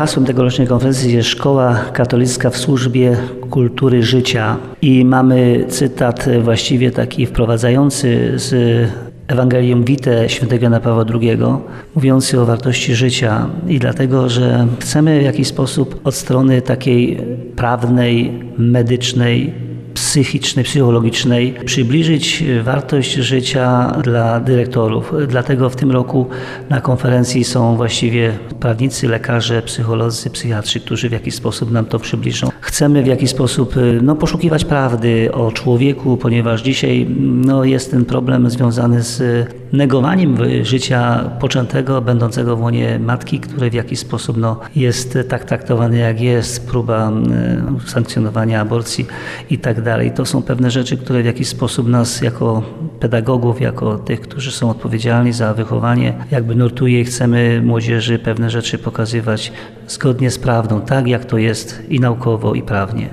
hasłem tegorocznej konferencji jest Szkoła Katolicka w służbie kultury życia. I mamy cytat właściwie taki wprowadzający z Ewangelium Vitae świętego Jana Pawła II, mówiący o wartości życia. I dlatego, że chcemy w jakiś sposób od strony takiej prawnej, medycznej, psychicznej, psychologicznej, przybliżyć wartość życia dla dyrektorów. Dlatego w tym roku na konferencji są właściwie prawnicy, lekarze, psycholodzy, psychiatrzy, którzy w jakiś sposób nam to przybliżą. Chcemy w jakiś sposób no, poszukiwać prawdy o człowieku, ponieważ dzisiaj no, jest ten problem związany z negowaniem życia poczętego, będącego w łonie matki, który w jakiś sposób no, jest tak traktowany jak jest, próba sankcjonowania aborcji i tak dalej. To są pewne rzeczy, które w jakiś sposób nas jako pedagogów, jako tych, którzy są odpowiedzialni za wychowanie, jakby nurtuje i chcemy młodzieży pewne rzeczy pokazywać zgodnie z prawdą, tak jak to jest i naukowo, i prawnie.